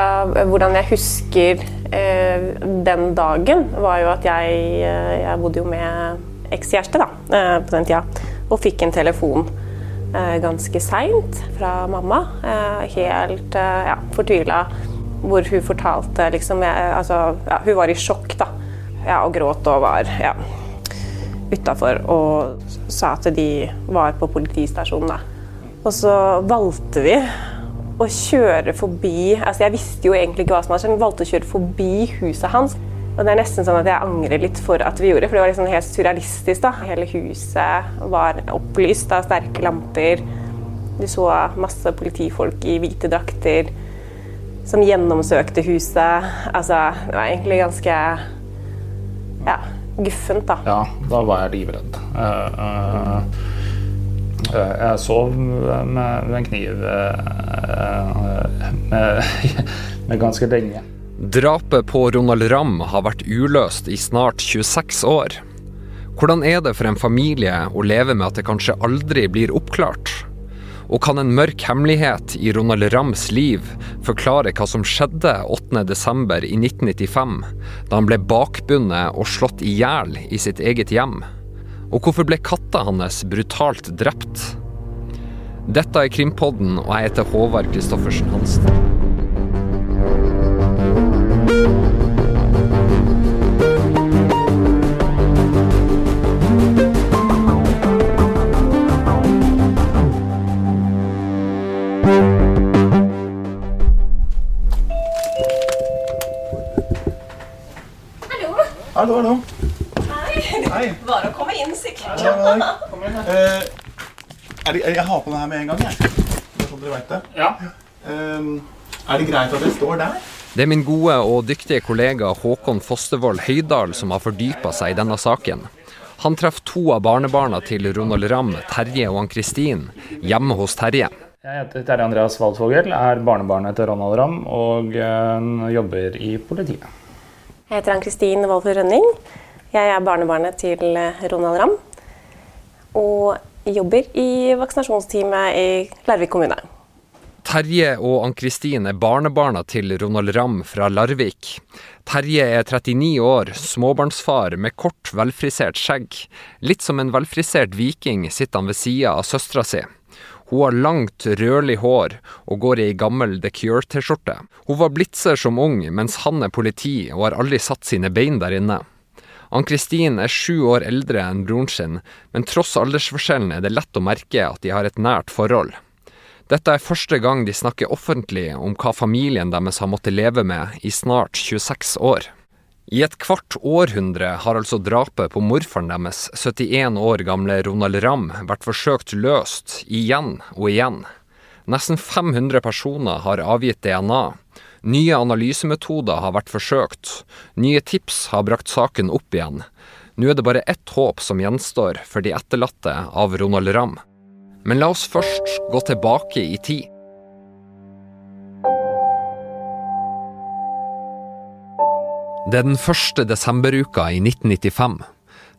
av hvordan jeg husker eh, den dagen, var jo at jeg, eh, jeg bodde jo med ekskjæreste da, eh, på den tida, og fikk en telefon eh, ganske seint fra mamma. Eh, helt eh, ja, fortvila. Hvor hun fortalte liksom altså, ja, Hun var i sjokk, da. Ja, og gråt og var ja, utafor og sa at de var på politistasjonen. da. Og så valgte vi å kjøre forbi altså Jeg visste jo egentlig ikke hva som hadde skjedd, men valgte å kjøre forbi huset hans. Og det er nesten sånn at jeg angrer litt for at vi gjorde for det var liksom helt surrealistisk. da. Hele huset var opplyst av sterke lamper. Du så masse politifolk i hvite drakter som gjennomsøkte huset. Altså, det var egentlig ganske ja, guffent, da. Ja, da var jeg livredd. Uh, uh, jeg sov med, en kniv uh, med, med ganske lenge. Drapet på Ronald Ramm har vært uløst i snart 26 år. Hvordan er det for en familie å leve med at det kanskje aldri blir oppklart? Og kan en mørk hemmelighet i Ronald Rams liv forklare hva som skjedde 8.12. i 1995, da han ble bakbundet og slått i hjel i sitt eget hjem? Og hvorfor ble katta hans brutalt drept? Dette er Krimpodden, og jeg heter Håvard Christoffersen Hansen. Kom igjen. Eh, er det, jeg har på den her med en gang, jeg. Sånn dere vet det. Ja. Eh, er det greit at jeg står der? Det er min gode og dyktige kollega Håkon Fostervoll Høydal som har fordypa seg i denne saken. Han treffer to av barnebarna til Ronald Ramm, Terje og Ann-Kristin, hjemme hos Terje. Jeg heter Terje Andreas Waldfogel, er barnebarnet til Ronald Ramm og øh, jobber i politiet. Jeg heter Ann-Kristin Wolfer Rønning. Jeg er barnebarnet til Ronald Ramm. Og jobber i vaksinasjonsteamet i Larvik kommune. Terje og Ann-Kristin er barnebarna til Ronald Ramm fra Larvik. Terje er 39 år, småbarnsfar med kort, velfrisert skjegg. Litt som en velfrisert viking sitter han ved sida av søstera si. Hun har langt, rødlig hår og går i gammel The Cure-T-skjorte. Hun var blitzer som ung, mens han er politi og har aldri satt sine bein der inne. Ann-Kristin er sju år eldre enn broren sin, men tross aldersforskjellen er det lett å merke at de har et nært forhold. Dette er første gang de snakker offentlig om hva familien deres har måttet leve med i snart 26 år. I et kvart århundre har altså drapet på morfaren deres, 71 år gamle Ronald Ramm, vært forsøkt løst igjen og igjen. Nesten 500 personer har avgitt DNA. Nye analysemetoder har vært forsøkt. Nye tips har brakt saken opp igjen. Nå er det bare ett håp som gjenstår for de etterlatte av Ronald Ramm. Men la oss først gå tilbake i tid. Det er den første desemberuka i 1995.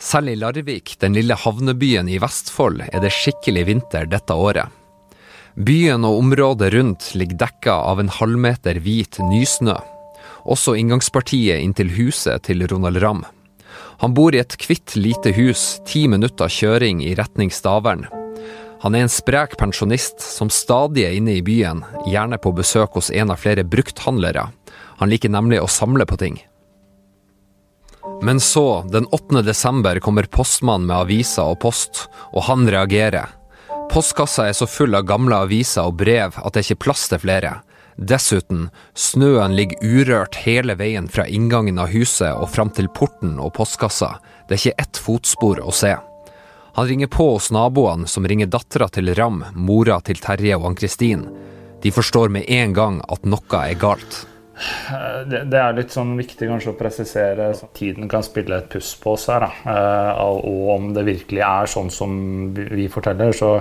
Selv i Larvik, den lille havnebyen i Vestfold, er det skikkelig vinter dette året. Byen og området rundt ligger dekka av en halvmeter hvit nysnø. Også inngangspartiet inntil huset til Ronald Ramm. Han bor i et hvitt lite hus, ti minutter kjøring i retning Stavern. Han er en sprek pensjonist som stadig er inne i byen, gjerne på besøk hos en av flere brukthandlere. Han liker nemlig å samle på ting. Men så, den 8. desember, kommer postmannen med aviser og post, og han reagerer. Postkassa er så full av gamle aviser og brev at det ikke er plass til flere. Dessuten, snøen ligger urørt hele veien fra inngangen av huset og fram til porten og postkassa. Det er ikke ett fotspor å se. Han ringer på hos naboene, som ringer dattera til Ram, mora til Terje og Ann-Kristin. De forstår med en gang at noe er galt. Det, det, er litt sånn viktig kanskje å presisere. at tiden kan spille et puss på oss her. Da. Eh, og om det virkelig er sånn som vi forteller. Så,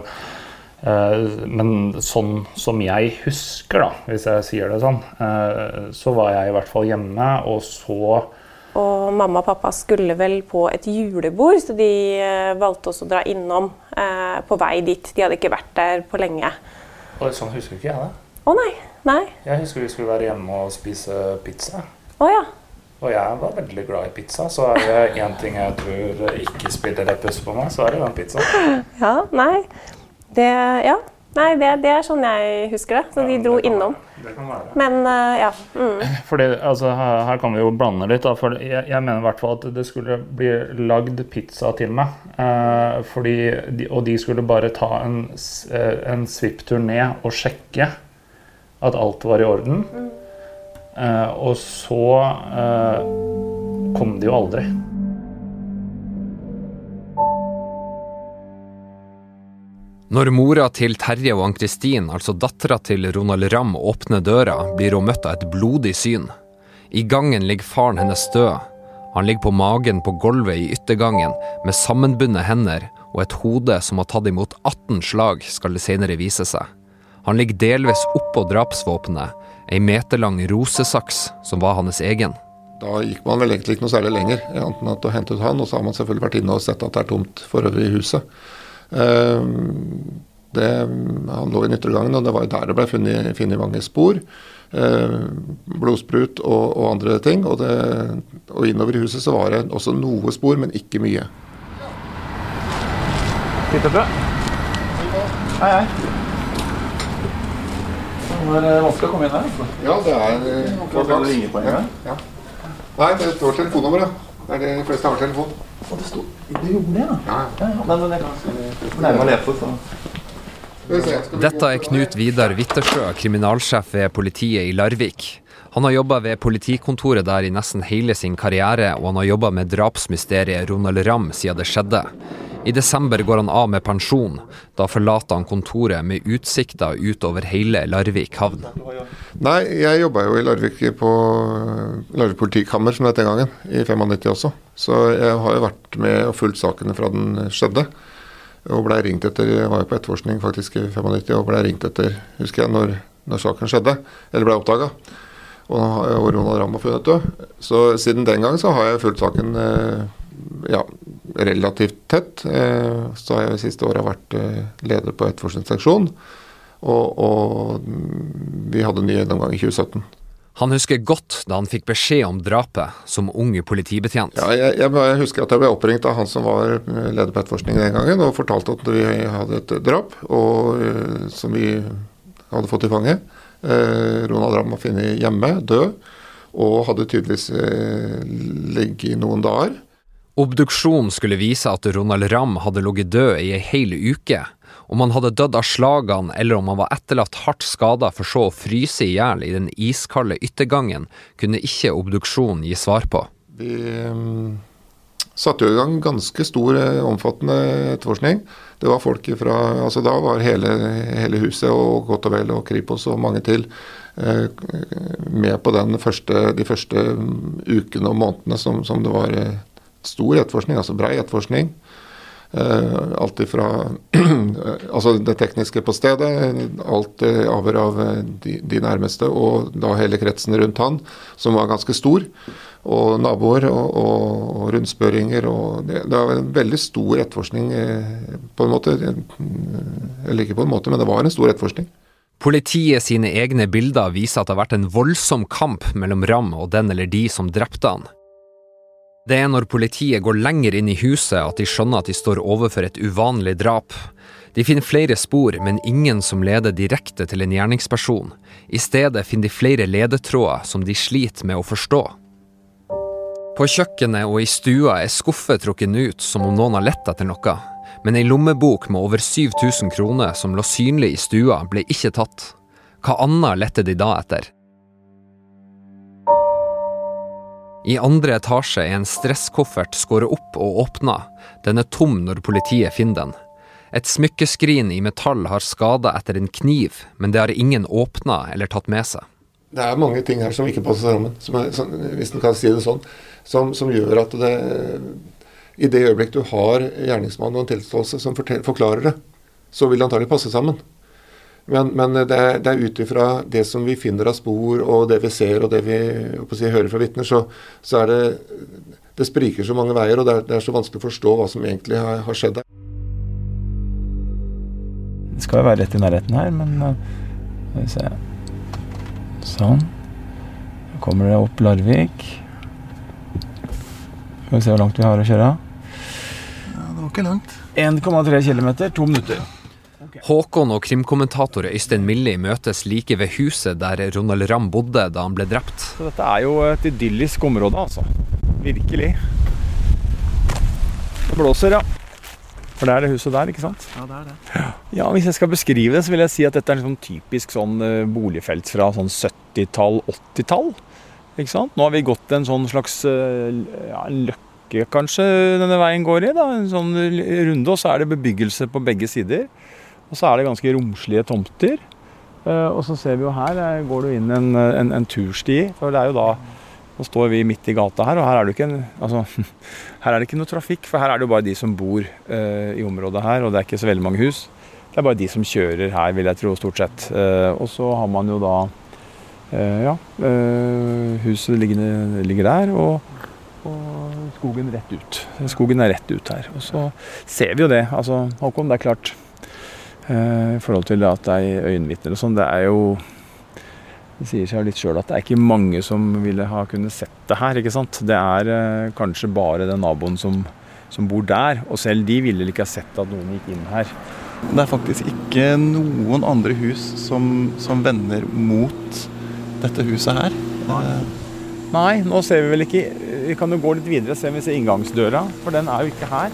eh, men sånn som jeg husker, da, hvis jeg sier det sånn, eh, så var jeg i hvert fall hjemme, og så og mamma og pappa skulle vel på et julebord, så de valgte også å dra innom på vei dit. De hadde ikke vært der på lenge. Og sånn husker ikke jeg det. Å nei. Nei? Jeg husker vi skulle være hjemme og spise pizza. Oh, ja. Og jeg var veldig glad i pizza, så er det én ting jeg tror ikke spiller et puss på meg, så er det den pizzaen. Ja, nei. Det Ja. Nei, det, det er sånn jeg husker det. Så de dro det kan innom. være. Det kan være. Men uh, ja. Mm. Fordi, altså, her, her kan vi jo blande litt. Da, for jeg, jeg mener i hvert fall at det skulle bli lagd pizza til meg. Eh, fordi de, og de skulle bare ta en, eh, en svipptur ned og sjekke at alt var i orden. Eh, og så eh, kom de jo aldri. Når mora til Terje og Ann-Kristin, altså dattera til Ronald Ramm, åpner døra, blir hun møtt av et blodig syn. I gangen ligger faren hennes død. Han ligger på magen på gulvet i yttergangen med sammenbundne hender og et hode som har tatt imot 18 slag, skal det senere vise seg. Han ligger delvis oppå drapsvåpenet, ei meterlang rosesaks som var hans egen. Da gikk man vel egentlig ikke noe særlig lenger, annet enn at å hente ut han. Og så har man selvfølgelig vært inne og sett at det er tomt for øvrig i huset. Eh, Det, han lå i nyttergangen, og det var jo der det ble funnet, funnet mange spor. Eh, blodsprut og, og andre ting. Og, det, og innover i huset så var det også noe spor, men ikke mye. Hei, hei. Det eh, vanskelig å komme inn her. altså. Ja, det er Hva skal du ringe på en? Ja. Nei, det står telefonnummeret. Det er det de fleste har telefon. Og det sto Det gjorde det, ja. Ja, ja. ja. Men, men jeg kan nærme å lese, så Dette er Knut Vidar Wittersjø, kriminalsjef ved politiet i Larvik. Han har jobba ved politikontoret der i nesten hele sin karriere, og han har jobba med drapsmysteriet Ronald Ramm siden det skjedde. I desember går han av med pensjon. Da forlater han kontoret med utsikter utover hele Larvik havn. Nei, jeg jobba jo i Larvik på Larvik politikammer, som det het den gangen, i 95 også. Så jeg har jo vært med og fulgt sakene fra den skjedde. Og ble ringt etter Jeg var jo på etterforskning faktisk i 95 og ble ringt etter, husker jeg, når, når saken skjedde. Eller ble oppdaga. Og, og Ronald Ramm var funnet død. Så siden den gang så har jeg fulgt saken eh, ja, relativt tett. Eh, så har jeg de siste åra vært eh, leder på etterforskningsseksjon. Og, og vi hadde ny gjennomgang i 2017. Han husker godt da han fikk beskjed om drapet som ung politibetjent. Ja, jeg, jeg, jeg, husker at jeg ble oppringt av han som var eh, leder på etterforskning den gangen, og fortalte at vi hadde et drap og, som vi hadde fått i fanget. Eh, Ronald Ramm var funnet hjemme, død, og hadde tydeligvis ligget i noen dager. Obduksjonen skulle vise at Ronald Ramm hadde ligget død i ei hel uke. Om han hadde dødd av slagene eller om han var etterlatt hardt skada for så å fryse i hjel i den iskalde yttergangen, kunne ikke obduksjonen gi svar på. Vi mm, satte jo i gang ganske stor, eh, omfattende etterforskning. Det var folk fra Altså da var hele, hele huset og godt og vel og Kripos og mange til eh, med på første, de første mm, ukene og månedene som, som det var eh, stor etterforskning, altså brei etterforskning. Uh, alt ifra altså det tekniske på stedet, alt uh, avhør av eh, de, de nærmeste, og da hele kretsen rundt han, som var ganske stor. Og naboer og, og, og rundspørringer. Og det, det var en veldig stor etterforskning eh, på en måte. Eller ikke på en måte, men det var en stor etterforskning. Politiet sine egne bilder viser at det har vært en voldsom kamp mellom Ram og den eller de som drepte han. Det er når politiet går lenger inn i huset at de skjønner at de står overfor et uvanlig drap. De finner flere spor, men ingen som leder direkte til en gjerningsperson. I stedet finner de flere ledetråder som de sliter med å forstå. På kjøkkenet og i stua er skuffer trukket ut som om noen har lett etter noe. Men ei lommebok med over 7000 kroner som lå synlig i stua, ble ikke tatt. Hva annet lette de da etter? I andre etasje er en stresskoffert skåret opp og åpna. Den er tom når politiet finner den. Et smykkeskrin i metall har skada etter en kniv, men det har ingen åpna eller tatt med seg. Det er mange ting her som ikke passer sammen, som er, som, hvis en kan si det sånn, som, som gjør at det I det øyeblikk du har gjerningsmannen og en tilståelse som forklarer det, så vil det antagelig passe sammen. Men, men det er, det er ut ifra det som vi finner av spor, og det vi ser og det vi si, hører fra vitner, så, så, er det Det spriker så mange veier, og det er, det er så vanskelig å forstå hva som egentlig har, har skjedd der. Det skal jo være rett i nærheten her, men uh, skal vi se Sånn. Så kommer det opp Larvik. Skal vi se hvor langt vi har å kjøre. Ja, det var ikke langt. 1,3 km, to minutter. Håkon og krimkommentator Øystein Milli møtes like ved huset der Ronald Ramm bodde da han ble drept. Så dette er jo et idyllisk område, altså. Virkelig. Det blåser, ja. For det er det huset der, ikke sant? Ja, det er det. Ja, Hvis jeg skal beskrive det, så vil jeg si at dette er en sånn typisk sånn eh, boligfelt fra sånn 70-tall, 80-tall. Ikke sant? Nå har vi gått en sånn slags eh, ja, en løkke, kanskje, denne veien går i. da, En sånn runde, og så er det bebyggelse på begge sider. Og så er det ganske romslige tomter. Eh, Og så ser vi jo her eh, går du inn en, en, en tursti. For det er jo da Nå står vi midt i gata her, og her er det ikke en, altså, her er det ikke noe trafikk. For her er det jo bare de som bor eh, i området her, og det er ikke så veldig mange hus. Det er bare de som kjører her, vil jeg tro, stort sett. Eh, og så har man jo da eh, Ja, eh, huset liggende, ligger der, og, og skogen rett ut. Skogen er rett ut her. Og så ser vi jo det. Altså, Håkon, det er klart eh, i forhold til at det er øyenvitner og sånn, det er jo Det sier seg jo litt sjøl at det er ikke mange som ville ha kunnet sett det her, ikke sant. Det er eh, kanskje bare den naboen som, som bor der, og selv de ville ikke ha sett at noen gikk inn her. Det er faktisk ikke noen andre hus som, som vender mot dette huset her. Nei. Nei, nå ser vi vel ikke Vi kan jo gå litt videre og se om vi ser inngangsdøra, for den er jo ikke her.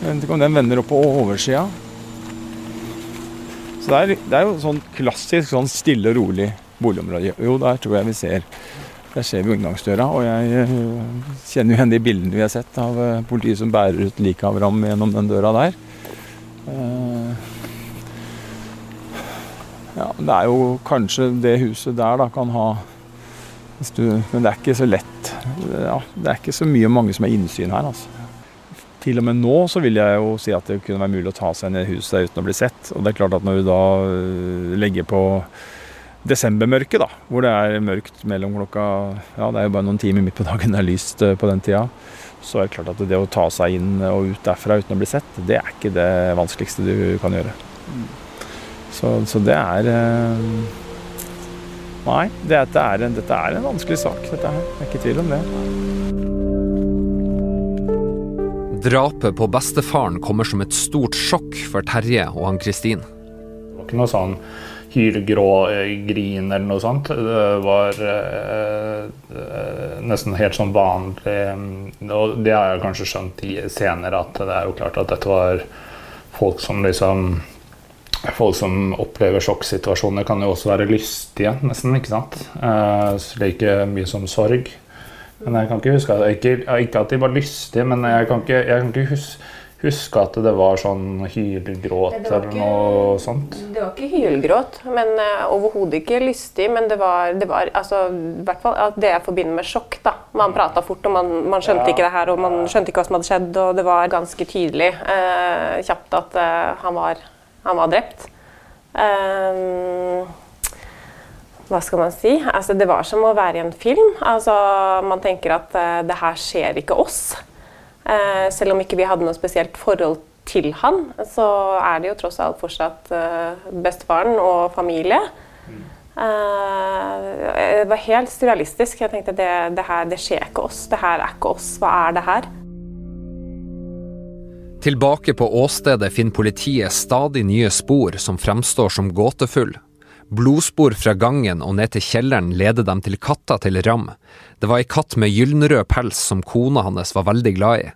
Jeg vet ikke om den vender opp på oversida. Så det er, det er jo sånn klassisk sånn stille og rolig boligområde. Jo, der tror jeg vi ser Der ser vi inngangsdøra, og jeg eh, kjenner jo igjen de bildene vi har sett av eh, politiet som bærer ut liket av Ram gjennom den døra der. Eh, Ja, det er jo kanskje det huset der da kan ha du, men det er ikke så lett. Ja, det er ikke så mye mange som har innsyn her. altså. Til og med nå så vil jeg jo si at det kunne være mulig å ta seg ned i huset uten å bli sett. Og det er klart at når du da øh, legger på desembermørket, da, hvor det er mørkt mellom klokka Ja, det er jo bare noen timer midt på dagen det er lyst øh, på den tida. Så er det klart at det å ta seg inn og ut derfra uten å bli sett, det er ikke det vanskeligste du kan gjøre. Så, så det er øh, Nei, dette er, en, dette er en vanskelig sak, dette her. Det er ikke tvil om det. Drapet på bestefaren kommer som et stort sjokk for Terje og Ann-Kristin. Det var ikke noe sånn hylgrå-grin eller noe sånt. Det var eh, eh, nesten helt sånn vanlig Og det har jeg kanskje skjønt senere, at det er jo klart at dette var folk som liksom Folk som opplever sjokksituasjoner, kan jo også være lystige, nesten. ikke sant? Eh, like mye som sorg. Men jeg kan ikke huske at, ikke, ikke at de var lystige, men jeg kan ikke, jeg kan ikke huske, huske at det var sånn hylgråt ja, eller noe sånt. Det var ikke hylgråt, men uh, overhodet ikke lystig. Men det var, det var altså, i hvert fall at det jeg forbinder med sjokk. da. Man prata fort, og man, man skjønte ikke det her, og man skjønte ikke hva som hadde skjedd. Og det var ganske tydelig uh, kjapt at uh, han, var, han var drept. Eh, hva skal man si? Altså, det var som å være i en film. Altså, man tenker at uh, det her skjer ikke oss. Uh, selv om ikke vi hadde noe spesielt forhold til han, så er det jo tross alt fortsatt uh, bestefaren og familie. Eh, det var helt surrealistisk. Jeg tenkte det, det her det skjer ikke oss. Det her er ikke oss. Hva er det her? Tilbake på åstedet finner politiet stadig nye spor som fremstår som gåtefulle. Blodspor fra gangen og ned til kjelleren leder dem til katta til Ram. Det var ei katt med gyllenrød pels som kona hans var veldig glad i.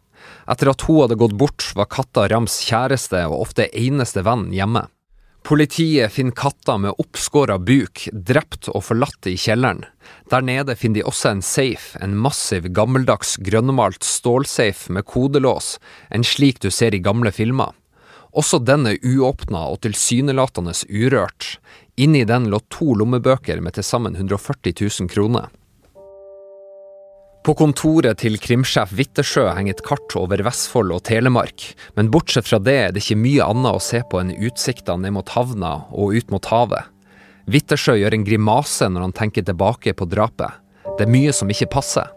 Etter at hun hadde gått bort, var katta Rams kjæreste og ofte eneste venn hjemme. Politiet finner katta med oppskåra buk, drept og forlatt i kjelleren. Der nede finner de også en safe, en massiv, gammeldags, grønnmalt stålsafe med kodelås, en slik du ser i gamle filmer. Også den er uåpna og tilsynelatende urørt. Inni den lå to lommebøker med til sammen 140 000 kroner. På kontoret til krimsjef Wittesjø henger et kart over Vestfold og Telemark, men bortsett fra det er det ikke mye annet å se på enn utsikta ned mot havna og ut mot havet. Wittesjø gjør en grimase når han tenker tilbake på drapet. Det er mye som ikke passer.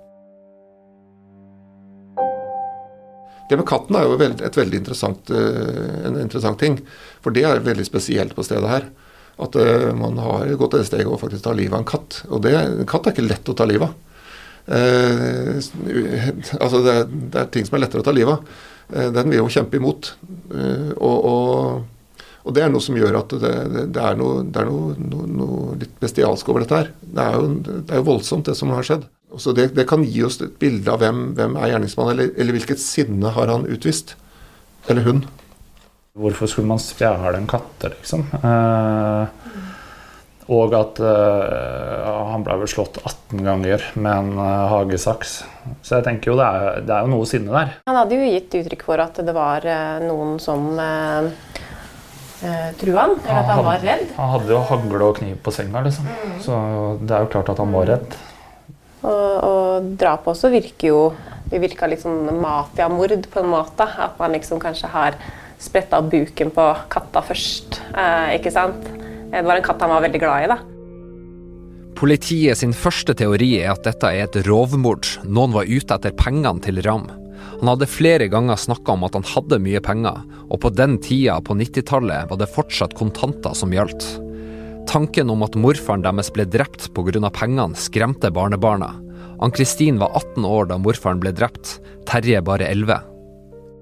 Det med katten er jo et veldig interessant, eh, en interessant ting. For det er veldig spesielt på stedet her. At uh, man har gått det steget å faktisk ta livet av en katt. Og det, en katt er ikke lett å ta livet av. Uh, altså det det er, ting som er lettere å ta livet av. Uh, den vil jo kjempe imot. Og, og, og, det er noe som gjør at det, det er, noe, er noe, noe, noe, litt bestialsk over dette her. Det er jo, det er jo voldsomt, det som har skjedd. Så det, kan gi oss et bilde av hvem, hvem er gjerningsmannen, eller, eller hvilket sinne har han utvist. Eller hun. Hvorfor skulle man stjele en katte, liksom? Eh, og at eh, han ble vel slått 18 ganger med en eh, hagesaks. Så jeg tenker jo det er, det er, jo noe sinne der. Han hadde jo gitt uttrykk for at det var eh, noen som eh, eh, trua han, eller at han, han var redd. Han hadde jo hagle og kniv på senga, liksom. Mm. Så det er jo klart at han var redd. Og, og drap også virker jo Det virka litt sånn mafiamord på en måte. At man liksom kanskje har spretta buken på katta først. Eh, ikke sant? Det var en katt han var veldig glad i, da. Politiet sin første teori er at dette er et rovmord. Noen var ute etter pengene til Ram. Han hadde flere ganger snakka om at han hadde mye penger, og på den tida, på 90-tallet, var det fortsatt kontanter som gjaldt. Tanken om at morfaren deres ble drept pga. pengene, skremte barnebarna. Ann-Kristin var 18 år da morfaren ble drept, Terje bare 11.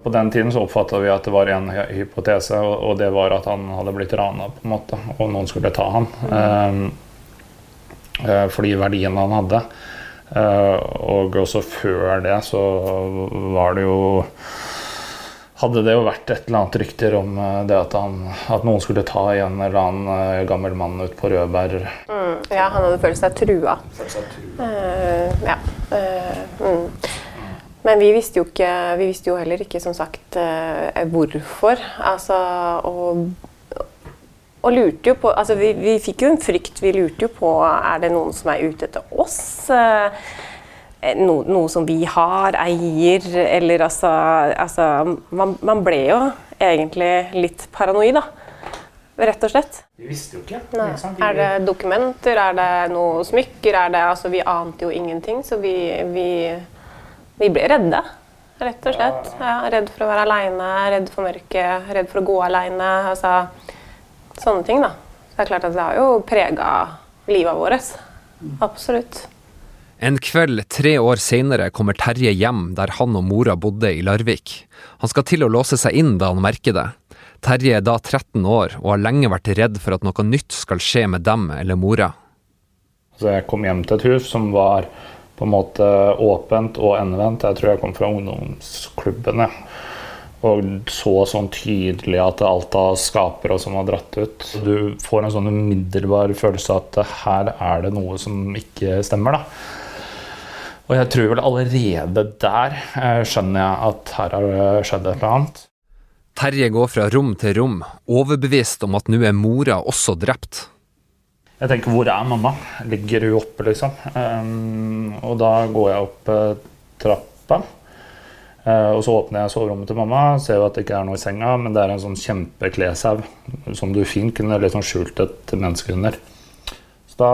På den tiden så oppfatta vi at det var en hypotese, og det var at han hadde blitt rana, på en måte, og noen skulle ta han. Mm. Eh, fordi verdien han hadde. Eh, og også før det så var det jo hadde det jo vært et eller annet rykter om eh, det at, han, at noen skulle ta en eller annen uh, gammel mann ut på rødbær. Mm, ja, han hadde følt seg trua. Følt seg trua. Uh, ja. Uh. Men vi visste, ikke, vi visste jo heller ikke, som sagt, hvorfor. Altså, og, og lurte jo på Altså, vi, vi, fikk jo en frykt. Vi lurte jo på er det noen som er ute etter oss. Eh, no, noe som vi har, eier, eller altså, altså man, man, ble jo egentlig litt paranoid, da. Rett og slett. Vi visste jo ikke. Er det dokumenter, er det noe smykker? Er det, altså, vi ante jo ingenting, så vi, vi, vi ble redde. Rett og slett. Ja, redd for å være aleine, redd for mørket, redd for å gå aleine. Altså, sånne ting, da. Så det er klart at det har jo prega livet vårt. Absolutt. En kveld tre år senere kommer Terje hjem der han og mora bodde i Larvik. Han skal til å låse seg inn da han merker det. Terje er da 13 år og har lenge vært redd for at noe nytt skal skje med dem eller mora. Så jeg kom hjem til et hus som var på en måte åpent og endevendt. Jeg tror jeg kom fra ungdomsklubbene og så sånn tydelig at alt av skapere som var dratt ut. Du får en sånn umiddelbar følelse av at her er det noe som ikke stemmer. da. Og jeg tror vel allerede der eh, skjønner jeg at her har det skjedd et eller annet. Terje går fra rom til rom, overbevist om at nå er mora også drept. Jeg tenker, hvor er mamma? Ligger hun oppe, liksom? Um, og da går jeg opp uh, trappa. Uh, og så åpner jeg soverommet til mamma, ser jo at det ikke er noe i senga, men det er en sånn kjempekleshaug som du fint kunne liksom skjult et menneske under. Da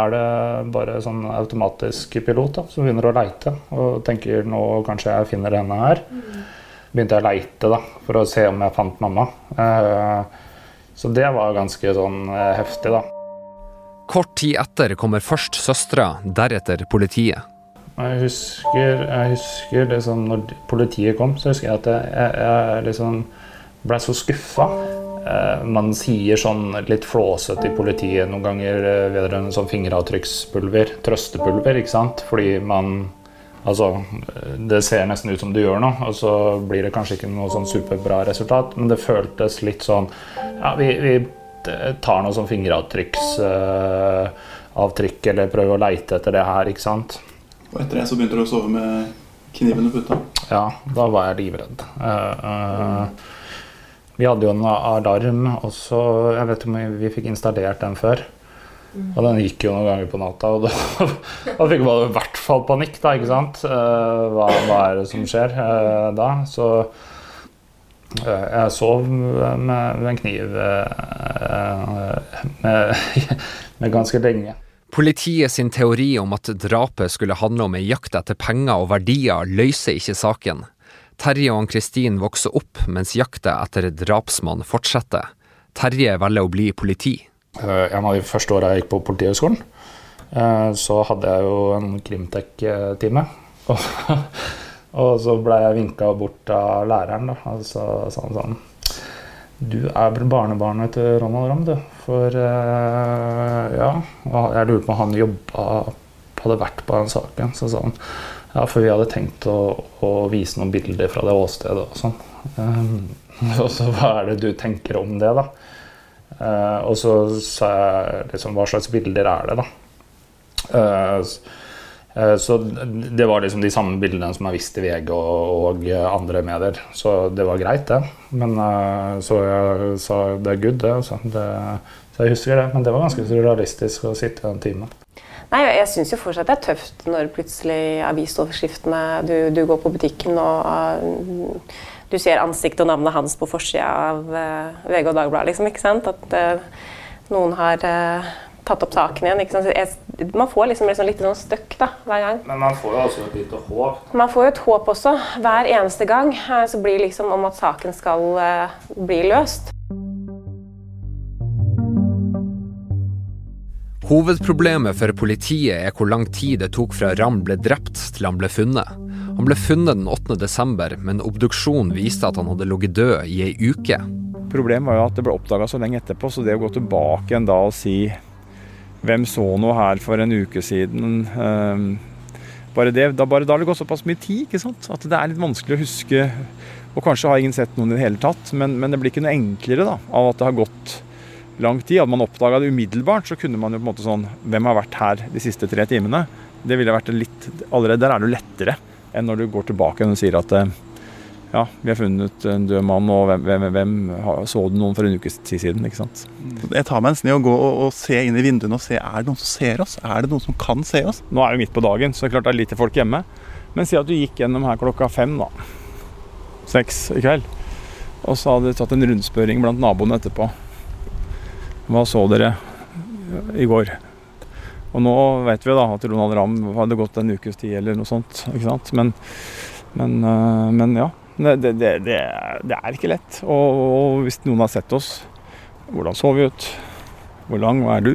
er det bare sånn automatisk pilot da, som begynner å leite og tenker nå kanskje jeg finner henne her. Begynte jeg å leite da, for å se om jeg fant mamma. Eh, så det var ganske sånn eh, heftig, da. Kort tid etter kommer først søstera, deretter politiet. Jeg husker, jeg husker liksom når politiet kom, så husker jeg at jeg, jeg, jeg liksom ble så skuffa. Eh, man sier sånn litt flåsete i politiet noen ganger eh, vedrørende sånn fingeravtrykkspulver, trøstepulver, ikke sant. Fordi man Altså, det ser nesten ut som du gjør noe, og så blir det kanskje ikke noe sånn superbra resultat, men det føltes litt sånn Ja, vi, vi tar noe sånn fingeravtrykksavtrykk, uh, eller prøver å leite etter det her, ikke sant. Og etter det så begynte du å sove med kniven i puta? Ja, da var jeg livredd. Uh, uh, vi hadde jo en alarm også, jeg vet ikke om vi fikk installert den før. Og den gikk jo noen ganger på natta, og da, da fikk man i hvert fall panikk, da, ikke sant. Eh, hva, hva er det som skjer eh, da? Så eh, jeg sov med, med en kniv med, med ganske lenge. Politiet sin teori om at drapet skulle handle om ei jakt etter penger og verdier, løser ikke saken. Terje og Ann-Kristin vokser opp mens jakta etter drapsmann fortsetter. Terje velger å bli politi. Eh, en av de første åra jeg gikk på Politihøgskolen, eh, så hadde jeg jo en Krimtek-time. Og så ble jeg vinka bort av læreren, da. Og så sa han sånn Du er vel barnebarnet til Ronald Ramm, du. For ja, ja Jeg lurer på om han jobba Hadde vært på den saken. Så sa han ja, for vi hadde tenkt å, å vise noen bilder fra det åstedet og sånn. Og så hva er det du tenker om det, da? Uh, og så sa jeg liksom hva slags bilder er det, da? Uh, uh, så det var liksom de samme bildene som er vist i VG og, og andre medier. Så det var greit, det. Men så jeg sa det er good, det, altså. det. Så jeg husker det. Men det var ganske surrealistisk å sitte i den timen. Nei, Jeg syns jo fortsatt det er tøft når plutselig avisoverskriftene du, du går på butikken og du ser ansiktet og navnet hans på forsida av uh, VG og Dagbladet. Liksom, ikke sant? At uh, noen har uh, tatt opp saken igjen. Ikke sant? Jeg, man får liksom, liksom litt sånn støkk da, hver gang. Men man får jo også et lite håp. Man får jo et håp også. Hver eneste gang så blir det liksom om at saken skal bli løst. Hovedproblemet for politiet er hvor lang tid det tok fra Ram ble drept til han ble funnet. Han ble funnet den 8. desember, men obduksjonen viste at han hadde ligget død i ei uke. Problemet var jo at det ble oppdaga så lenge etterpå, så det å gå tilbake igjen da og si hvem så noe her for en uke siden um, bare det, da har det gått såpass mye tid ikke sant? at det er litt vanskelig å huske. Og kanskje har ingen sett noen i det hele tatt, men, men det blir ikke noe enklere da, av at det har gått lang tid. Hadde man oppdaga det umiddelbart, så kunne man jo på en måte sånn Hvem har vært her de siste tre timene? Det ville vært litt Allerede der er det jo lettere enn når du går tilbake og sier at eh, ja, vi har funnet en død mann, og hvem, hvem, hvem så du noen for en uke siden? ikke sant? Jeg tar meg en sne og går og, og ser inn i vinduene og ser er det noen som ser oss. Er det noen som kan se oss? Nå er det midt på dagen, så det er klart det er lite folk hjemme. Men si at du gikk gjennom her klokka fem, da. Seks i kveld. Og så hadde du tatt en rundspørring blant naboene etterpå. Hva så dere i går? Og nå vet vi da at Ronald Ramm hadde gått en ukes tid eller noe sånt. ikke sant? Men, men, eh, men ja. Det, det, det, det, er ikke lett. Og, og, hvis noen har sett oss Hvordan så vi ut? Hvor lang er du?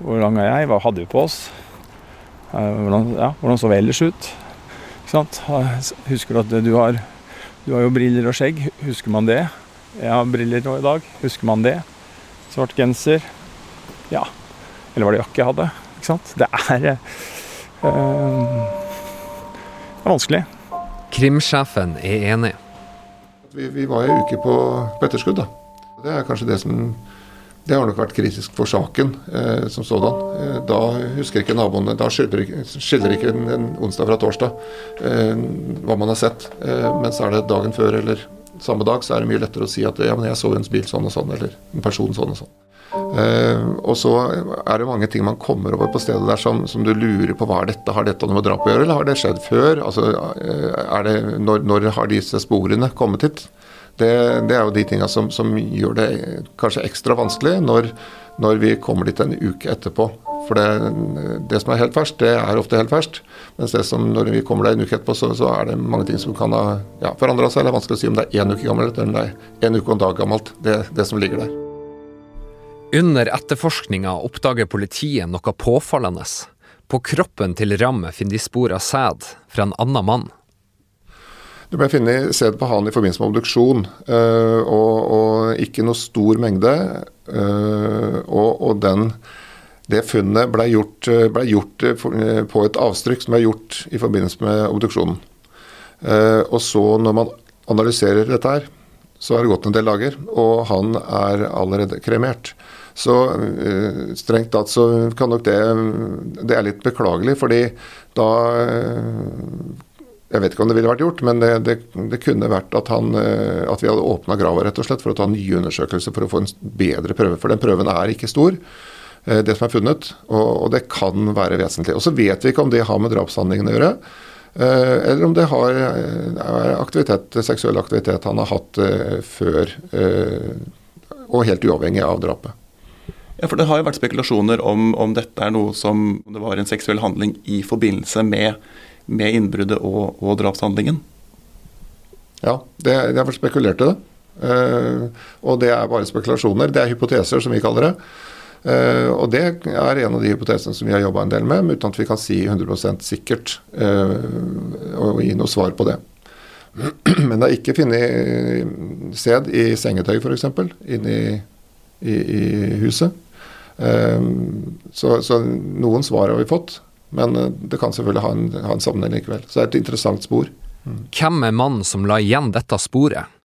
Hvor lang er jeg? Hva hadde vi på oss? Eh, hvordan, ja, hvordan så vi ellers ut? Ikke sant? Husker du at du har, du har jo briller og skjegg. Husker man det? Jeg har briller nå i dag. Husker man det? Svart genser. Ja. Eller var det jakke jeg hadde? Ikke sant? Det er, øh, det er vanskelig. Krimsjefen er enig. Vi, vi var en uke på, på etterskudd. da. Det er kanskje det som det har nok vært kritisk for saken eh, som sådan. Eh, da husker ikke naboene Da skiller ikke, skiller ikke en, en, onsdag fra torsdag eh, hva man har sett. Eh, mens er det dagen før eller samme dag, så er det mye lettere å si at ja, men jeg så en bil sånn og sånn, eller en person sånn og sånn. Uh, og så er det mange ting man kommer over på stedet der som, som, du lurer på hva er dette, har dette noe med drap å gjøre, eller har det skjedd før? Altså, uh, det, når, når, har disse sporene kommet hit? Det, det er jo de tinga som, som, gjør det kanskje ekstra vanskelig når, når, vi kommer dit en uke etterpå. For det, det, som er helt ferskt, det er ofte helt ferskt. Mens det som når vi kommer der en uke etterpå, så, så er det mange ting som kan ha ja, forandra seg. Det er vanskelig å si om det er én uke gammelt eller om det er en uke og en dag gammelt, det, det som ligger der. Under etterforskninga oppdager politiet noe påfallende. På kroppen til Ramme finner de spor av sæd fra en annen mann. Det ble funnet sæd på han i forbindelse med obduksjon, eh, og, og ikke noe stor mengde. Eh, og, og den, det funnet ble gjort, ble gjort, på et avstrykk som ble gjort i forbindelse med obduksjonen. Eh, og så når man analyserer dette her, så har det gått en del dager, og han er allerede kremert. Så uh, strengt tatt så kan nok det Det er litt beklagelig, fordi da uh, Jeg vet ikke om det ville vært gjort, men det, det, det kunne vært at, han, uh, at vi hadde åpna grava rett og slett for å ta nye undersøkelser for å få en bedre prøve. For den prøven er ikke stor, det som er funnet, og, og det kan være vesentlig. Og så vet vi ikke om det har med drapshandlingene å gjøre. Eller om det har aktivitet, seksuell aktivitet han har hatt før, og helt uavhengig av drapet. Ja, for Det har jo vært spekulasjoner om, om dette er noe som om det var en seksuell handling i forbindelse med, med innbruddet og, og, drapshandlingen. Ja, det, det har vært spekulert i det. Eh, og det er bare spekulasjoner. Det er hypoteser, som vi kaller det. Uh, og det er en av de hypotesene som vi har jobba en del med, uten at vi kan si 100 sikkert uh, og gi noe svar på det. Men det er ikke funnet sæd i sengetøy, f.eks., inne i, i, i, huset. Uh, så, så, noen svar har vi fått, men det kan selvfølgelig ha en, ha en sammenheng likevel. Så det er et interessant spor. Mm. Hvem er mannen som la igjen dette sporet?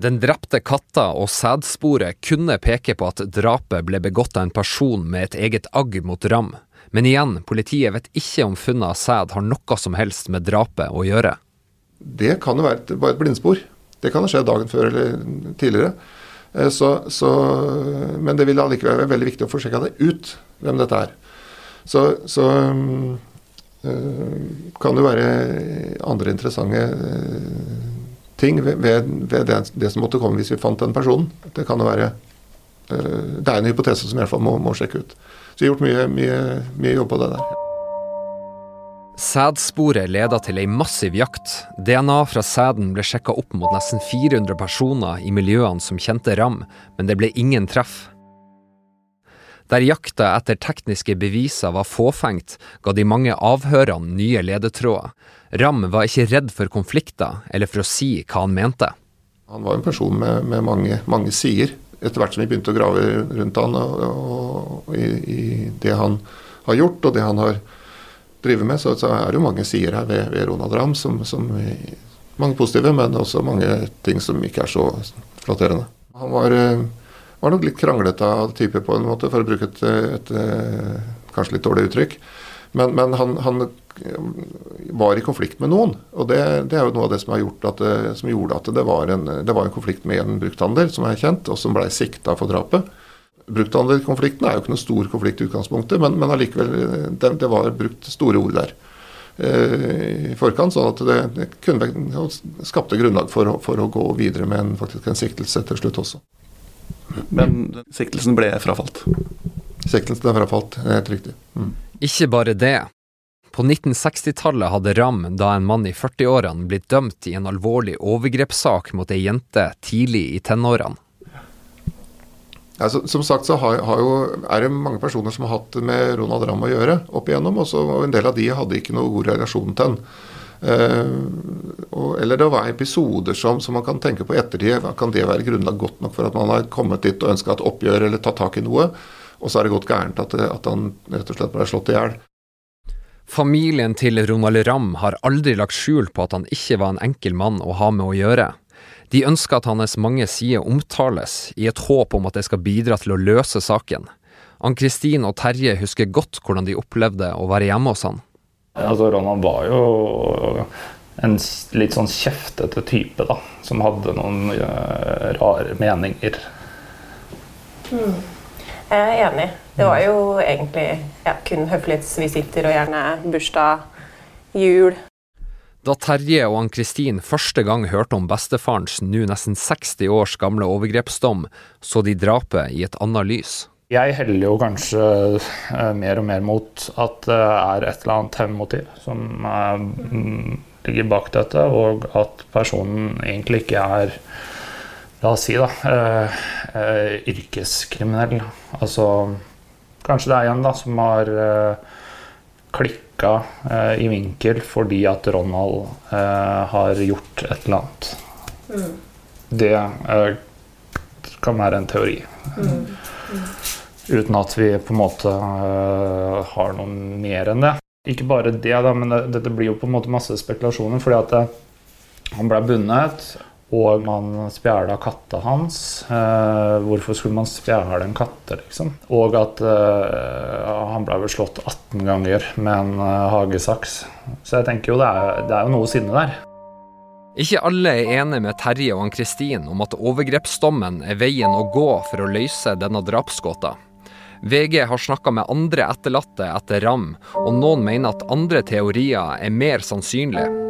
Den drepte katta og sædsporet kunne peke på at drapet ble begått av en person med et eget agg mot Ram. Men igjen, politiet vet ikke om funnet av sæd har noe som helst med drapet å gjøre. Det kan jo være et, bare et blindspor. Det kan ha skjedd dagen før eller tidligere. Eh, så, så, men det vil allikevel være veldig viktig å få sjekka det ut, hvem dette er. Så, så øh, kan det være andre interessante øh, ting ved, ved det, det, som måtte komme hvis vi fant den personen. Det kan jo være Det er en hypotese som i hvert fall må, må sjekke ut. Så vi har gjort mye, mye, mye jobb på det der. Sædsporet leda til ei massiv jakt. DNA fra sæden ble sjekka opp mot nesten 400 personer i miljøene som kjente Ram, men det ble ingen treff. Der jakta etter tekniske beviser var fåfengt, ga de mange avhørene nye ledetråder. Ram var ikke redd for konflikter, eller for å si hva han mente. Han var en person med, med mange, mange, sider. Etter hvert som vi begynte å grave rundt han og, og, og i, i, det han har gjort og det han har drevet med, så, så er det jo mange sider her ved, ved Ronald Ramm Som, som, mange positive, men også mange ting som ikke er så flatterende. Han var, eh, var nok litt kranglete av type på en måte, for å bruke et, et, et eh, kanskje litt dårlig uttrykk. Men, men han, han, var i konflikt med noen. Og det, det, er jo noe av det som, at det, som gjorde at det var, en, det var, en, konflikt med en brukthandel som er kjent, og som blei sikta for drapet. Brukthandelkonflikten er jo ikke noen stor konflikt i utgangspunktet, men, men allikevel det, det, var brukt store ord der eh, i forkant, sånn at det, det kunne, skapte grunnlag for, for, å gå videre med en, faktisk en siktelse til slutt også. Men siktelsen ble frafalt? Siktelsen ble frafalt, helt riktig. Mm. Ikke bare det. På 1960-tallet hadde Ram, da en mann i 40-årene, blitt dømt i en alvorlig overgrepssak mot ei jente tidlig i tenårene. Ja, som sagt så har, har jo, er det mange personer som har hatt med Ronald Ramm å gjøre opp igjennom, også, og en del av de hadde ikke noe god relasjon til han. Uh, og, eller det var episoder som, som, man kan tenke på ettertid. Kan det være grunnlag godt nok for at man har kommet dit og ønska et oppgjør eller tatt tak i noe? Og så er det gått gærent at, at han rett og slett ble slått i hjel. Familien til Ronald Ramm har aldri lagt skjul på at han ikke var en enkel mann å ha med å gjøre. De ønsker at hans mange sider omtales, i et håp om at det skal bidra til å løse saken. Ann-Kristin og Terje husker godt hvordan de opplevde å være hjemme hos han. Altså, Ronald var jo en litt sånn kjeftete type, da. Som hadde noen uh, rare meninger. Mm. Jeg er enig. Det var jo egentlig ja, kun høflighetsvisitter og gjerne bursdag, jul. Da Terje og Ann-Kristin første gang hørte om bestefarens nå nesten 60 års gamle overgrepsdom, så de drapet i et annet lys. Jeg heller jo kanskje eh, mer og mer mot at det er et eller annet hevnmotiv som eh, ligger bak dette, og at personen egentlig ikke er La oss si, da. Eh, yrkeskriminell. Altså Kanskje det er en da som har klikka eh, i vinkel fordi at Ronald eh, har gjort et eller annet. Mm. Det eh, kan være en teori. Mm. Mm. Uten at vi på en måte har noe mer enn det. Ikke bare det, da, men dette det blir jo på en måte masse spekulasjoner. fordi at han ble bundet og man spjæla katta hans. Eh, hvorfor skulle man spjæle en katte, liksom? Og at eh, han ble vel slått 18 ganger med en eh, hagesaks. Så jeg tenker jo det er, det er jo noe sinne der. Ikke alle er enige med Terje og Ann-Kristin om at overgrepsdommen er veien å gå for å løse denne drapsgåta. VG har snakka med andre etterlatte etter Ram, og noen mener at andre teorier er mer sannsynlige.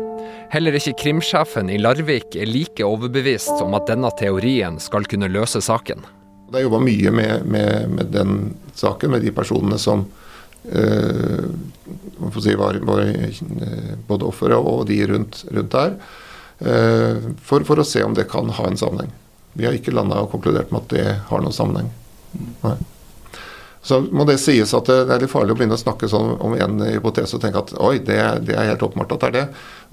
Heller ikke krimsjefen i Larvik er like overbevist om at denne teorien skal kunne løse saken. Det er jobba mye med, med, med, den saken, med de personene som eh, si, var, var, eh, både offeret og de rundt, rundt der. Eh, for, for, å se om det kan ha en sammenheng. Vi har ikke landa og konkludert med at det har noen sammenheng. Nei. Så må det sies at det er litt farlig å begynne å snakke sånn om en hypotese og tenke at oi, det, det er helt åpenbart at det er det.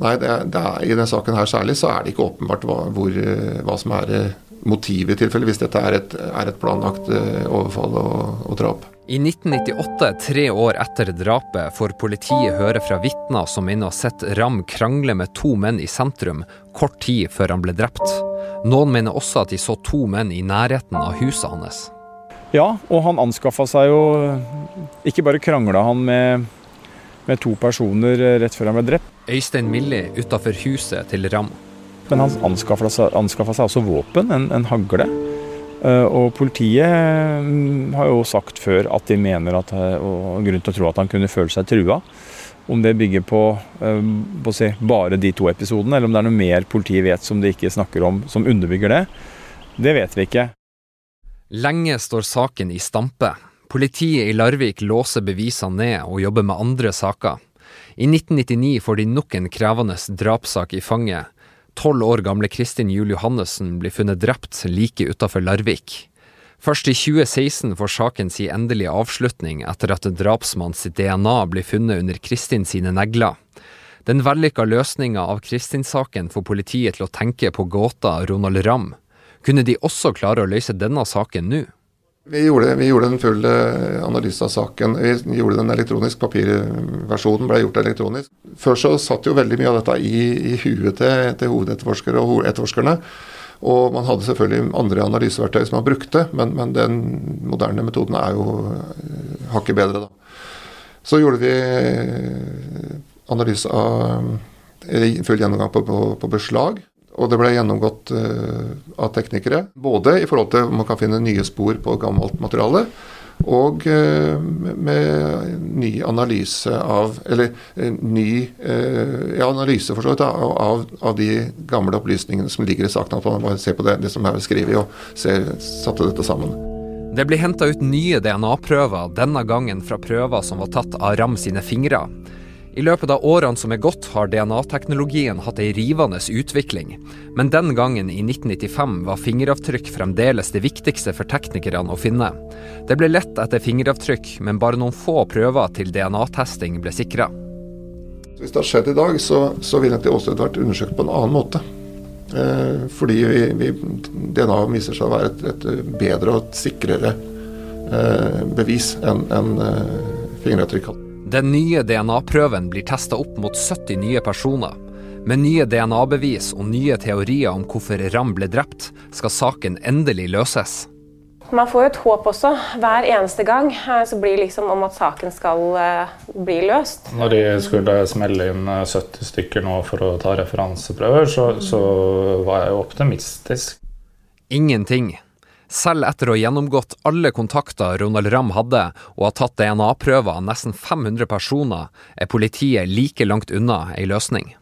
Nei, det det er, i denne saken her særlig så er det ikke åpenbart hva, hvor, hva som er motivet i tilfelle, hvis dette er et, er et planlagt overfall og, og drap. I 1998, tre år etter drapet, får politiet høre fra vitner som mener å ha sett Ram krangle med to menn i sentrum kort tid før han ble drept. Noen mener også at de så to menn i nærheten av huset hans. Ja, og han anskaffa seg jo Ikke bare krangla han med, med, to personer rett før han ble drept. Øystein Millie utafor huset til Ram. Men han anskaffa seg, seg, også våpen, en, en hagle. Eh, og politiet mm, har jo sagt før at de mener at eh, og grunn til å tro at han kunne føle seg trua. Om det bygger på, eh, på si, bare de to episodene, eller om det er noe mer politiet vet som de ikke snakker om, som underbygger det, det vet vi ikke. Lenge står saken i stampe. Politiet i Larvik låser bevisene ned og jobber med andre saker. I 1999 får de nok en krevende drapssak i fanget. Tolv år gamle Kristin Juel Johannessen blir funnet drept like utafor Larvik. Først i 2016 får saken si endelige avslutning etter at drapsmannens DNA blir funnet under Kristin sine negler. Den vellykka løsninga av Kristin-saken får politiet til å tenke på gåta Ronald Ramm. Kunne de også klare å løse denne saken nå? Vi gjorde, vi gjorde, en full eh, analyse av saken. Vi gjorde den elektronisk. Papirversjonen ble gjort elektronisk. Før så satt jo veldig mye av dette i, i huet til, til hovedetterforskere og etterforskerne. Og man hadde selvfølgelig andre analyseverktøy som man brukte, men, men den moderne metoden er jo eh, hakket bedre, da. Så gjorde vi eh, analyse av full gjennomgang på, på, på beslag. Og det ble gjennomgått uh, av teknikere. Både i forhold til om man kan finne nye spor på gammelt materiale, og uh, med ny analyse av Eller uh, ny ja, analyse for så vidt av, av, de gamle opplysningene som ligger i saken. At man bare ser på det, det som er skrevet, og ser, satte dette sammen. Det blir henta ut nye DNA-prøver, denne gangen fra prøver som var tatt av Ram sine fingre. I løpet av årene som er gått, har DNA-teknologien hatt ei rivende utvikling. Men den gangen, i 1995, var fingeravtrykk fremdeles det viktigste for teknikerne å finne. Det ble lett etter fingeravtrykk, men bare noen få prøver til DNA-testing ble sikra. Hvis det har skjedd i dag, så, så ville det også vært undersøkt på en annen måte. Eh, fordi vi, vi, DNA viser seg å være et, et bedre og sikrere eh, bevis enn en, eh, fingeravtrykk. Den nye DNA-prøven blir testa opp mot 70 nye personer. Med nye DNA-bevis og nye teorier om hvorfor Ram ble drept, skal saken endelig løses. Man får jo et håp også. Hver eneste gang eh, så blir det liksom om at saken skal uh, bli løst. Når de skulle smelle inn 70 eh, stykker nå for å ta referanseprøver, så, så var jeg jo optimistisk. Ingenting. Selv etter å ha gjennomgått alle kontakter Ronald Ramm hadde, og ha tatt DNA-prøver av nesten 500 personer, er politiet like langt unna ei løsning.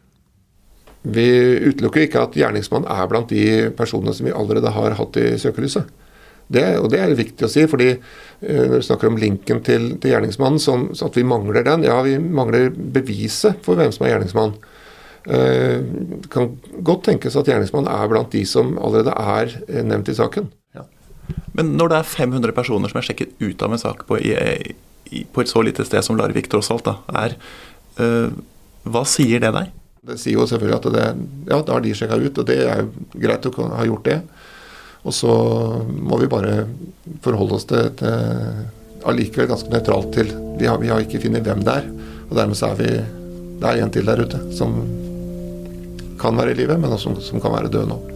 Vi utelukker ikke at gjerningsmannen er blant de personene som vi allerede har hatt i søkelyset. Det, og det er viktig å si, fordi eh, når vi snakker om linken til, til gjerningsmannen, så, så, at vi mangler den. Ja, vi mangler beviset for hvem som er gjerningsmann. Eh, det kan godt tenkes at gjerningsmannen er blant de som allerede er eh, nevnt i saken. Men når det er 500 personer som er sjekket ut av en sak på, i, i, på et så lite sted som Larvik tross alt da, er, øh, hva sier det deg? Det sier jo selvfølgelig at det, ja, da har de sjekka ut, og det er jo greit å ha gjort det. Og så må vi bare forholde oss til, til allikevel ganske nøytralt til vi har, vi har ikke funnet hvem det er. Og dermed så er vi Det er en til der ute som kan være i live, men også som, som kan være død nå.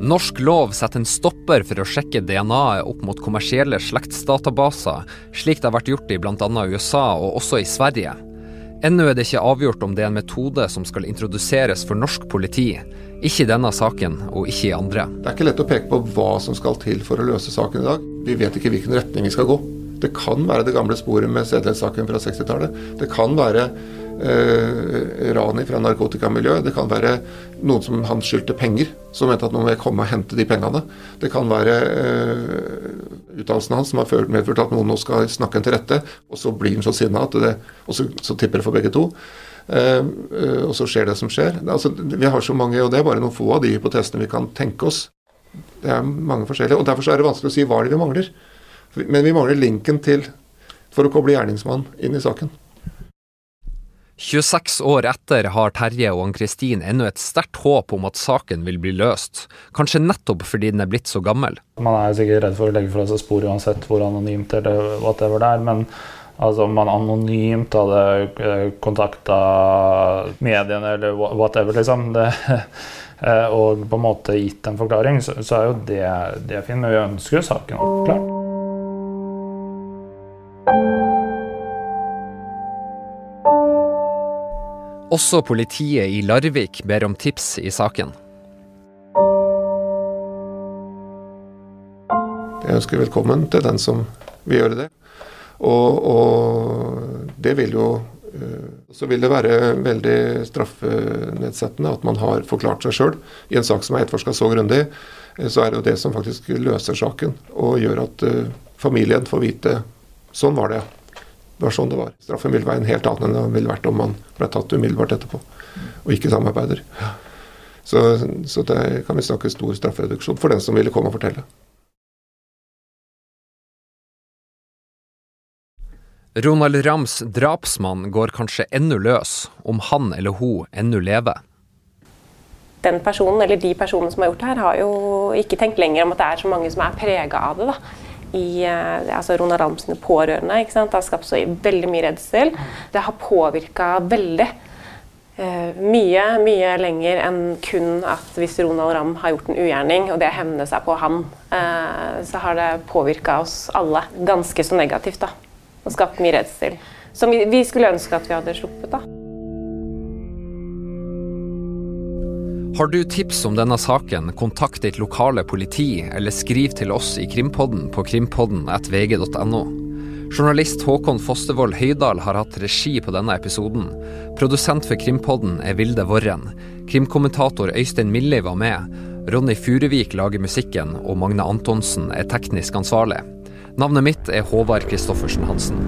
Norsk lov setter en stopper for å sjekke DNA-et opp mot kommersielle slektsdatabaser, slik det har vært gjort i bl.a. USA og også i Sverige. Ennå er det ikke avgjort om det er en metode som skal introduseres for norsk politi. Ikke i denne saken, og ikke i andre. Det er ikke lett å peke på hva som skal til for å løse saken i dag. Vi vet ikke hvilken retning vi skal gå. Det kan være det gamle sporet med sedelighetssaken fra 60-tallet. Det kan være eh, ran fra narkotikamiljøet. Det kan være noen som han skyldte penger, som mente at nå må komme og hente de pengene. Det kan være eh, utdannelsen hans som har medført at noen nå skal snakke en til rette, og så blir han så sinna at det Og så, så tipper det for begge to. Eh, eh, og så skjer det som skjer. Altså, vi har så mange, og det er bare noen få av de hypotesene vi kan tenke oss. Det er mange forskjellige. og Derfor er det vanskelig å si hva det vi mangler. Men vi mangler linken til for å koble gjerningsmannen inn i saken. 26 år etter har Terje og Ann-Kristin ennå et sterkt håp om at saken vil bli løst, kanskje nettopp fordi den er blitt så gammel. Man er sikkert redd for å legge fra seg spor uansett hvor anonymt eller whatever det er, men altså om man anonymt hadde eh, kontakta mediene eller whatever, liksom, det, eh, og på en måte gitt en forklaring, så, så er jo det, det fint, men vi ønsker jo saken oppklart. Også politiet i Larvik ber om tips i saken. Jeg ønsker velkommen til den som vil gjøre det. Og, og det vil jo eh, Så vil det være veldig straffenedsettende at man har forklart seg sjøl i en sak som er etterforska så grundig. Eh, så er det jo det som faktisk løser saken og gjør at eh, familien får vite sånn var det. Det var sånn det var. Straffen vil være en helt annen enn den ville vært om man ble tatt umiddelbart etterpå og ikke samarbeider. Så, så det kan vi snakke stor straffereduksjon for den som ville komme og fortelle. Ronald Rams drapsmann går kanskje ennå løs, om han eller hun ennå lever. Den personen eller de personene som har gjort det her, har jo ikke tenkt lenger om at det er så mange som er prega av det. da i eh, altså Ronald Rams pårørende. Ikke sant? Det har skapt så veldig mye redsel. Det har påvirka veldig. Uh, mye mye lenger enn kun at hvis Ronald Ramm har gjort en ugjerning, og det hevner seg på han, uh, så har det påvirka oss alle ganske så negativt. da, Og skapt mye redsel. Som vi, vi skulle ønske at vi hadde sluppet. da. Har du tips om denne saken, kontakt ditt lokale politi, eller skriv til oss i Krimpodden på krimpodden.vg.no. Journalist Håkon Fostervoll Høydal har hatt regi på denne episoden. Produsent for Krimpodden er Vilde Worren. Krimkommentator Øystein Milli var med. Ronny Furuvik lager musikken, og Magne Antonsen er teknisk ansvarlig. Navnet mitt er Håvard Christoffersen Hansen.